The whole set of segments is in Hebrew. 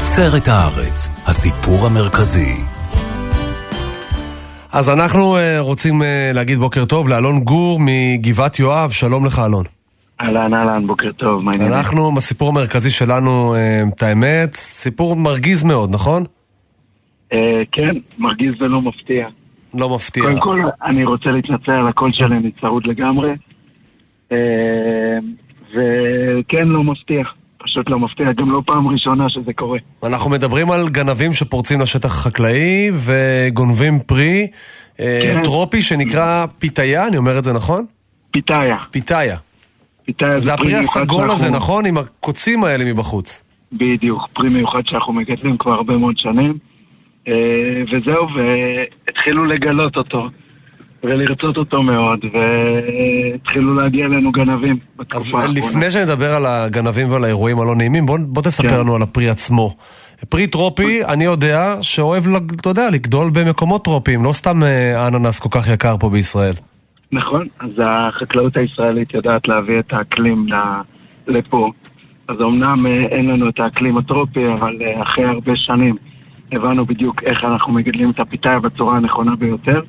תוצרת הארץ, הסיפור המרכזי. אז אנחנו uh, רוצים uh, להגיד בוקר טוב לאלון גור מגבעת יואב, שלום לך אלון. אהלן אהלן, בוקר טוב, מה העניינים? אנחנו, בסיפור המרכזי שלנו, uh, את האמת, סיפור מרגיז מאוד, נכון? כן, מרגיז ולא מפתיע. לא מפתיע. קודם כל, אני רוצה להתנצל על הקול שלהם, צרוד לגמרי. וכן, לא מפתיע. פשוט לא מפתיע, גם לא פעם ראשונה שזה קורה. אנחנו מדברים על גנבים שפורצים לשטח החקלאי וגונבים פרי כן. טרופי שנקרא פיתיה, אני אומר את זה נכון? פיתיה. פיתיה. פיתיה זה הפרי הסגול הזה, נכון? עם הקוצים האלה מבחוץ. בדיוק, פרי מיוחד שאנחנו מגדלים כבר הרבה מאוד שנים. וזהו, והתחילו לגלות אותו. ולרצות אותו מאוד, והתחילו להגיע אלינו גנבים בתקופה האחרונה. אז לפני שנדבר על הגנבים ועל האירועים הלא נעימים, בוא, בוא תספר כן. לנו על הפרי עצמו. פרי טרופי, אני יודע שאוהב, אתה יודע, לגדול במקומות טרופיים, לא סתם האננס כל כך יקר פה בישראל. נכון, אז החקלאות הישראלית יודעת להביא את האקלים לפה. אז אמנם אין לנו את האקלים הטרופי, אבל אחרי הרבה שנים הבנו בדיוק איך אנחנו מגדלים את הפיתאיה בצורה הנכונה ביותר.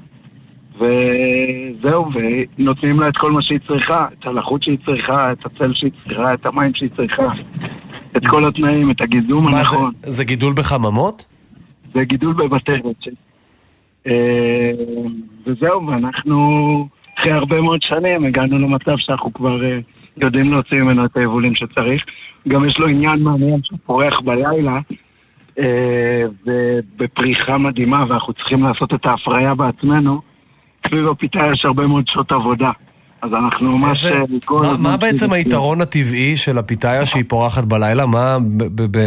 וזהו, ונותנים לה את כל מה שהיא צריכה, את הלחות שהיא צריכה, את הצל שהיא צריכה, את המים שהיא צריכה, את כל התנאים, את הגיזום הנכון. זה, זה גידול בחממות? זה גידול בבתי רצ'ט. אה, וזהו, ואנחנו אחרי הרבה מאוד שנים הגענו למצב שאנחנו כבר אה, יודעים להוציא ממנו את היבולים שצריך. גם יש לו עניין מעניין שהוא פורח בלילה. אה, ובפריחה מדהימה, ואנחנו צריכים לעשות את ההפריה בעצמנו. סביב הפיתה יש הרבה מאוד שעות עבודה. אז אנחנו ממש... אה, מה, מה בעצם היתרון הטבעי של הפיתאיה שהיא פורחת בלילה? מה,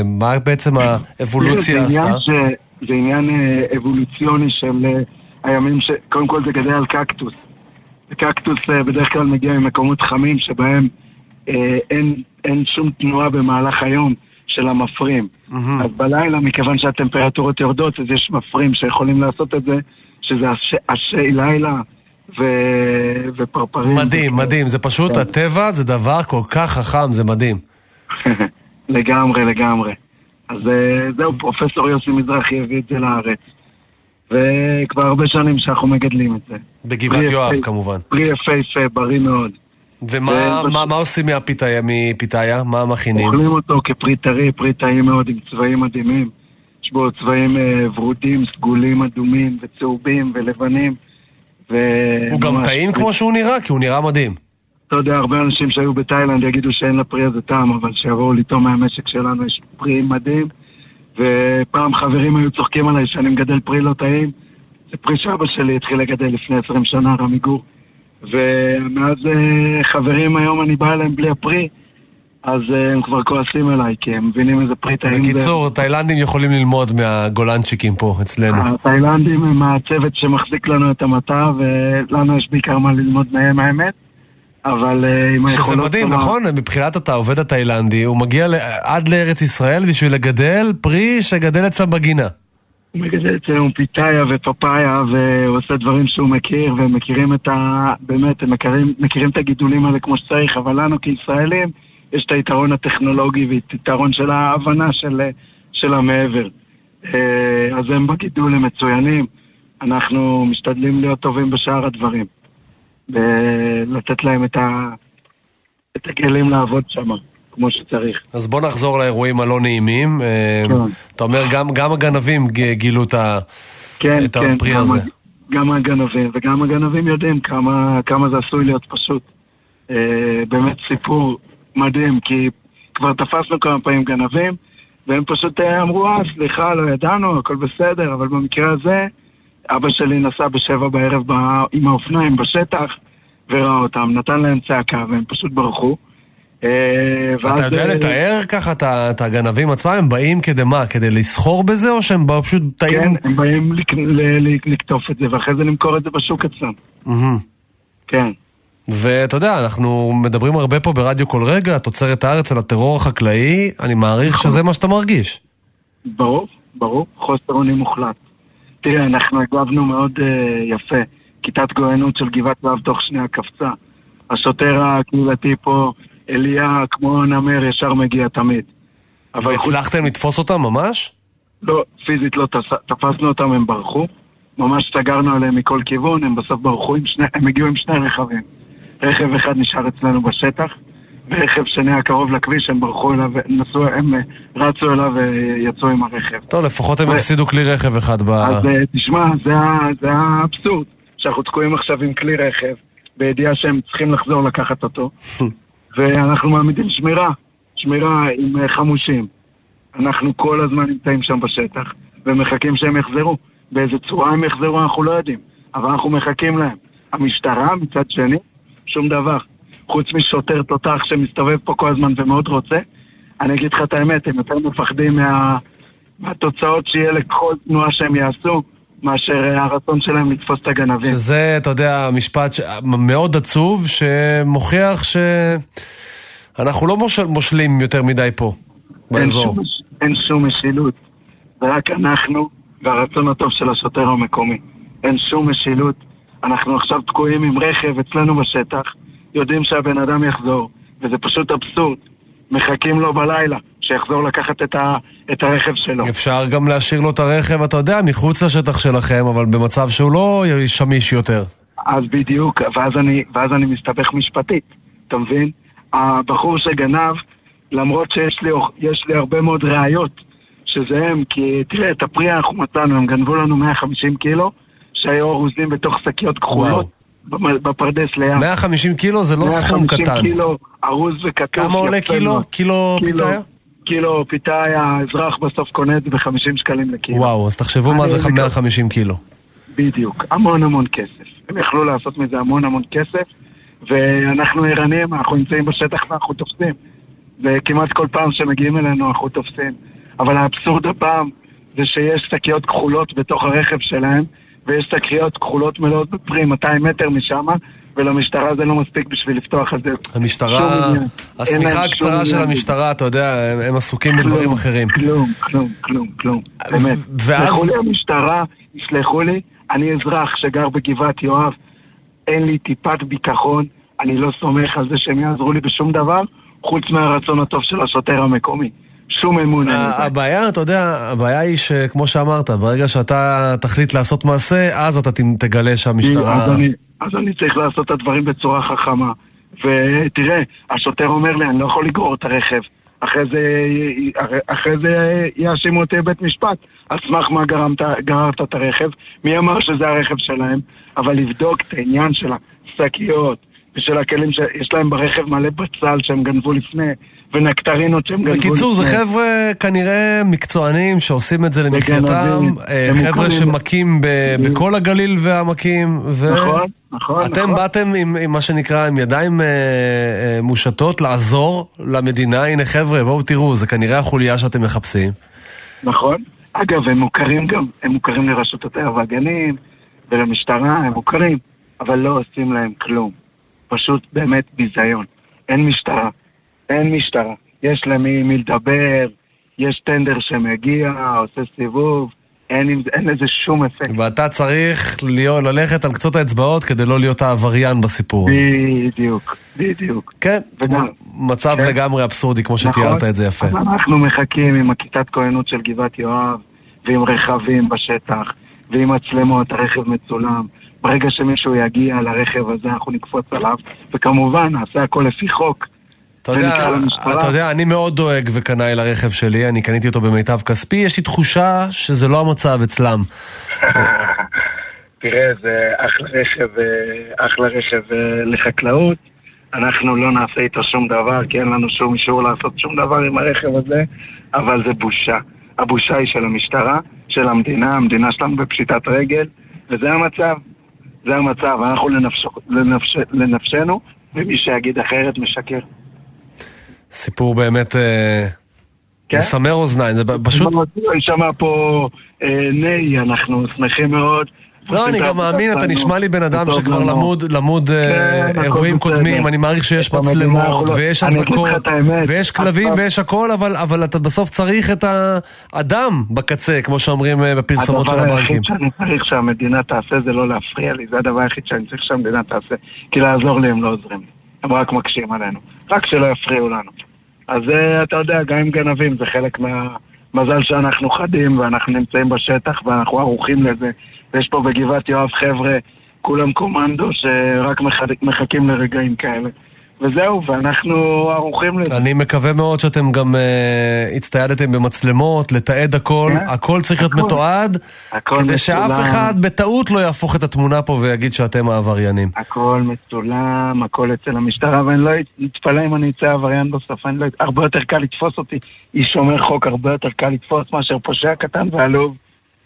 מה בעצם האבולוציה עשתה? זה עניין אה, אבולוציוני של אה, הימים ש... קודם כל זה גדל על קקטוס. קקטוס בדרך כלל מגיע ממקומות חמים שבהם אין, אין שום תנועה במהלך היום של המפרים. Mm-hmm. אז בלילה, מכיוון שהטמפרטורות יורדות, אז יש מפרים שיכולים לעשות את זה. שזה אשי לילה ו... ופרפרים. מדהים, מדהים, זה פשוט, כן. הטבע זה דבר כל כך חכם, זה מדהים. לגמרי, לגמרי. אז אה, זהו, פרופסור יוסי מזרחי הביא את זה לארץ. וכבר הרבה שנים שאנחנו מגדלים את זה. בגבעת יואב כמובן. פרי יפהפה, בריא מאוד. ומה ו... מה, מה עושים מפיתאיה? מה מכינים? אוכלים אותו כפרי טרי, פרי טעים מאוד עם צבעים מדהימים. בו צבעים אה, ורודים, סגולים, אדומים וצהובים ולבנים. ו... הוא גם טעים כמו שהוא נראה, כי הוא נראה מדהים. אתה יודע, הרבה אנשים שהיו בתאילנד יגידו שאין לפרי הזה טעם, אבל שיבואו לטעום מהמשק שלנו, יש פרי מדהים. ופעם חברים היו צוחקים עליי שאני מגדל פרי לא טעים. זה פרי שאבא שלי התחיל לגדל לפני 20 שנה, רמי גור. ומאז אה, חברים היום אני בא אליהם בלי הפרי. אז אה, הם כבר כועסים עליי, כי הם מבינים איזה פרי טעים זה. בקיצור, תאילנדים יכולים ללמוד מהגולנצ'יקים פה, אצלנו. התאילנדים הם הצוות שמחזיק לנו את המטע, ולנו יש בעיקר מה ללמוד מהם האמת. אבל אה, עם היכולות... שזה מדהים, נכון? מבחינת אתה עובד התאילנדי, הוא מגיע עד לארץ ישראל בשביל לגדל פרי שגדל אצלם בגינה. הוא מגדל אצלנו פיתאיה ופפאיה, והוא עושה דברים שהוא מכיר, והם מכירים את ה... באמת, הם מכירים, מכירים את הגידולים האלה כמו שצריך, אבל לנו כישראלים... יש את היתרון הטכנולוגי ואת היתרון של ההבנה של, של המעבר. אה, אז הם בגידול הם מצוינים, אנחנו משתדלים להיות טובים בשאר הדברים. ולתת להם את, ה, את הכלים לעבוד שם. כמו שצריך. אז בוא נחזור לאירועים הלא נעימים. אה, כן. אתה אומר, גם, גם הגנבים גילו את, כן, את כן, הפרי גם, הזה. גם הגנבים, וגם הגנבים יודעים כמה, כמה זה עשוי להיות פשוט. אה, באמת סיפור מדהים, כי כבר תפסנו כמה פעמים גנבים, והם פשוט אה, אמרו, אה, סליחה, לא ידענו, הכל בסדר, אבל במקרה הזה, אבא שלי נסע בשבע בערב בא, עם האופניים בשטח, וראה אותם, נתן להם צעקה, והם פשוט ברחו. אה, אתה יודע אה, לתאר ככה את הגנבים עצמם? הם באים כדי מה? כדי לסחור בזה, או שהם באו פשוט טעים? כן, הם באים לקטוף את זה, ואחרי זה למכור את זה בשוק אצלם. כן. ואתה יודע, אנחנו מדברים הרבה פה ברדיו כל רגע, תוצרת הארץ על הטרור החקלאי, אני מעריך שזה מה שאתה מרגיש. ברור, ברור, חוסר אונים מוחלט. תראה, אנחנו הגבנו מאוד uh, יפה. כיתת גואנות של גבעת ואב תוך שנייה קפצה. השוטר הקהילתי פה, אליה, כמו נמר, ישר מגיע תמיד. אבל חוץ... והצלחתם לתפוס אותם ממש? לא, פיזית לא תפ... תפסנו אותם, הם ברחו. ממש סגרנו עליהם מכל כיוון, הם בסוף ברחו עם שני... הם הגיעו עם שני רכבים. רכב אחד נשאר אצלנו בשטח, ורכב שני היה קרוב לכביש, הם ברחו אליו, נסו... הם אה, רצו אליו ויצאו עם הרכב. טוב, לפחות הם הפסידו כלי רכב אחד ב... אז אה, תשמע, זה, האבסורד, שאנחנו תקועים עכשיו עם כלי רכב, בידיעה שהם צריכים לחזור לקחת אותו, ואנחנו מעמידים שמירה, שמירה עם אה, חמושים. אנחנו כל הזמן נמצאים שם בשטח, ומחכים שהם יחזרו. באיזה צורה הם יחזרו אנחנו לא יודעים, אבל אנחנו מחכים להם. המשטרה, מצד שני, שום דבר. חוץ משוטר תותח שמסתובב פה כל הזמן ומאוד רוצה, אני אגיד לך את האמת, הם יותר מפחדים מה... מהתוצאות שיהיה לכל תנועה שהם יעשו, מאשר אה, הרצון שלהם לתפוס את הגנבים. שזה, אתה יודע, משפט ש... מאוד עצוב, שמוכיח שאנחנו לא מוש... מושלים יותר מדי פה, אין באזור. שום, אין שום משילות. זה רק אנחנו והרצון הטוב של השוטר המקומי. אין שום משילות. אנחנו עכשיו תקועים עם רכב אצלנו בשטח, יודעים שהבן אדם יחזור, וזה פשוט אבסורד. מחכים לו בלילה, שיחזור לקחת את, ה, את הרכב שלו. אפשר גם להשאיר לו את הרכב, אתה יודע, מחוץ לשטח שלכם, אבל במצב שהוא לא שמיש יותר. אז בדיוק, ואז אני, ואז אני מסתבך משפטית, אתה מבין? הבחור שגנב, למרות שיש לי, יש לי הרבה מאוד ראיות שזה הם, כי תראה, את הפרי אנחנו מצאנו, הם גנבו לנו 150 קילו, שהיו ארוזים בתוך שקיות כחולות בפרדס ליד. 150 קילו זה לא סכום 150 קטן. קילו ארוז וכתוב. כמה עולה קילו? קילו פיתאיה? קילו פיתאיה, האזרח בסוף קונה את זה ב-50 שקלים לקילו. וואו, אז תחשבו מה זה 150 קילו. בדיוק, המון המון כסף. הם יכלו לעשות מזה המון המון כסף, ואנחנו ערניים, אנחנו נמצאים בשטח ואנחנו תופסים. וכמעט כל פעם שמגיעים אלינו אנחנו תופסים. אבל האבסורד הפעם זה שיש שקיות כחולות בתוך הרכב שלהם, ויש שקיות כחולות מלאות בפרי 200 מטר משם, ולמשטרה זה לא מספיק בשביל לפתוח את זה. המשטרה, השמיכה הקצרה של. המשטרה, אתה יודע, הם- הם עסוקים בדברים אחרים. כלום, כלום, כלום, כלום. באמת. ואז- יסלחו לי המשטרה, יסלחו לי, אני אזרח שגר בגבעת יואב, אין לי טיפת ביטחון, אני לא סומך על זה שהם יעזרו לי בשום דבר, חוץ מהרצון הטוב של השוטר המקומי. שום אמון. הבעיה, אתה יודע, הבעיה היא שכמו שאמרת, ברגע שאתה תחליט לעשות מעשה, אז אתה תגלה אז שהמשטרה... אני, אז אני צריך לעשות את הדברים בצורה חכמה. ותראה, השוטר אומר לי, אני לא יכול לגרור את הרכב. אחרי זה, אחרי זה יאשימו אותי בבית משפט. על סמך מה גרמת, גררת את הרכב? מי אמר שזה הרכב שלהם? אבל לבדוק את העניין של השקיות ושל הכלים שיש להם ברכב מלא בצל שהם גנבו לפני, ונקטרינות שהם גנבו לפני. בקיצור, זה חבר'ה כנראה מקצוענים שעושים את זה למחייתם. אה, חבר'ה. שמכים בכל הגליל והעמקים, ו... נכון, נכון, אתם נכון. באתם עם, עם מה שנקרא, עם ידיים אה, אה, מושטות לעזור למדינה, הנה חבר'ה, בואו תראו, זה כנראה החוליה שאתם מחפשים. נכון. אגב, הם מוכרים גם, הם מוכרים לרשות הטבע והגנים ולמשטרה, הם מוכרים, אבל לא עושים להם כלום. פשוט באמת ביזיון. אין משטרה. אין משטרה. יש למי מי לדבר, יש טנדר שמגיע, עושה סיבוב, אין, אין לזה שום אפקט. ואתה צריך להיות, ללכת על קצות האצבעות כדי לא להיות העבריין בסיפור. בדיוק, בדיוק. כן, וגם- מצב כן. לגמרי אבסורדי כמו נכון. שתיארת את זה יפה. אנחנו מחכים עם הכיתת כהנות של גבעת יואב, ועם רכבים בשטח, ועם מצלמות, הרכב מצולם. ברגע שמישהו יגיע לרכב הזה, אנחנו נקפוץ עליו, וכמובן, נעשה הכל לפי חוק. אתה יודע. אתה יודע, אני מאוד דואג וקנאי לרכב שלי, אני קניתי אותו במיטב כספי, יש לי תחושה שזה לא המצב אצלם. תראה, זה אחלה רכב, אה, אחלה רכב אה, לחקלאות. אנחנו לא נעשה איתו שום דבר, כי אין לנו שום אישור לעשות שום דבר עם הרכב הזה, אבל זה בושה. הבושה היא של המשטרה, של המדינה, המדינה שלנו בפשיטת רגל, וזה המצב. זה המצב, אנחנו לנפש, לנפש, לנפשנו, ומי שיגיד אחרת משקר. סיפור באמת אה, כן? מסמר אוזניים, זה פשוט... יישמע פה אה, ניי, אנחנו שמחים מאוד. לא, אני גם מאמין, אתה נשמע לי בן אדם שכבר. למוד, אה, כן, הכל אירועים. קודמים, אני מעריך שיש מצלמות, ויש אזעקות, ויש כלבים, ויש הכל, אבל- אתה בסוף צריך את האדם בקצה, כמו שאומרים אה, בפרסומות של הדבר הבנקים. היחיד שאני צריך שהמדינה תעשה זה לא להפריע לי, זה הדבר היחיד שאני צריך שהמדינה תעשה. כי לעזור לי הם לא עוזרים לי, הם רק מקשים עלינו. רק שלא יפריעו לנו. אז אה, אתה יודע, גם עם גנבים זה חלק מהמזל שאנחנו חדים ואנחנו נמצאים בשטח ואנחנו ערוכים לזה. ויש פה בגבעת יואב חבר'ה, כולם קומנדו שרק מחכים לרגעים כאלה. וזהו, ואנחנו ערוכים לזה. אני מקווה מאוד שאתם גם uh, הצטיידתם במצלמות, לתעד הכל, yeah. כן. הכל צריך להיות מתועד, הכל כדי מצולם. שאף אחד בטעות לא יהפוך את התמונה פה ויגיד שאתם העבריינים. הכל מצולם, הכל אצל המשטרה, ואני לא אתפלא אם אני אצא עבריין בסוף, אני לא... הרבה יותר קל לתפוס אותי, איש שומר חוק, הרבה יותר קל לתפוס מאשר פושע קטן ועלוב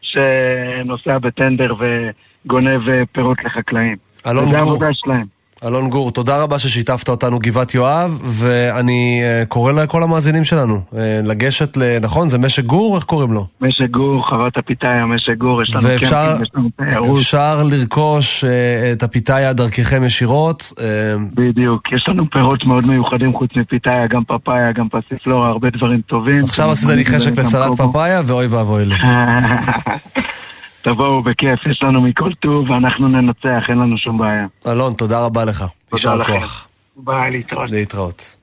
שנוסע בטנדר וגונב אה, פירות לחקלאים. אלון גור. זה העבודה שלהם. אלון גור, תודה רבה ששיתפת אותנו גבעת יואב, ואני uh, קורא לכל המאזינים שלנו uh, לגשת ל... נכון? זה משק גור? איך קוראים לו? משק גור, חוות הפיתאיה, משק גור, יש לנו ואפשר, קמפים, יש לנו תיירות. אפשר לרכוש uh, את הפיתאיה דרככם ישירות. Uh, בדיוק, יש לנו פירות מאוד מיוחדים חוץ מפיתאיה, גם פפאיה, גם פסיפלורה, הרבה דברים טובים. עכשיו עשית לי חשק לסלט פפאיה, ואוי ואבוי לי. תבואו בכיף, יש לנו מכל טוב ואנחנו ננצח, אין לנו שום בעיה. אלון, תודה רבה לך. תודה לכם. כוח. ביי, להתראות. להתראות.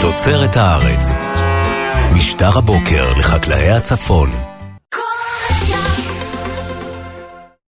תוצרת הארץ, משטר הבוקר לחקלאי הצפון.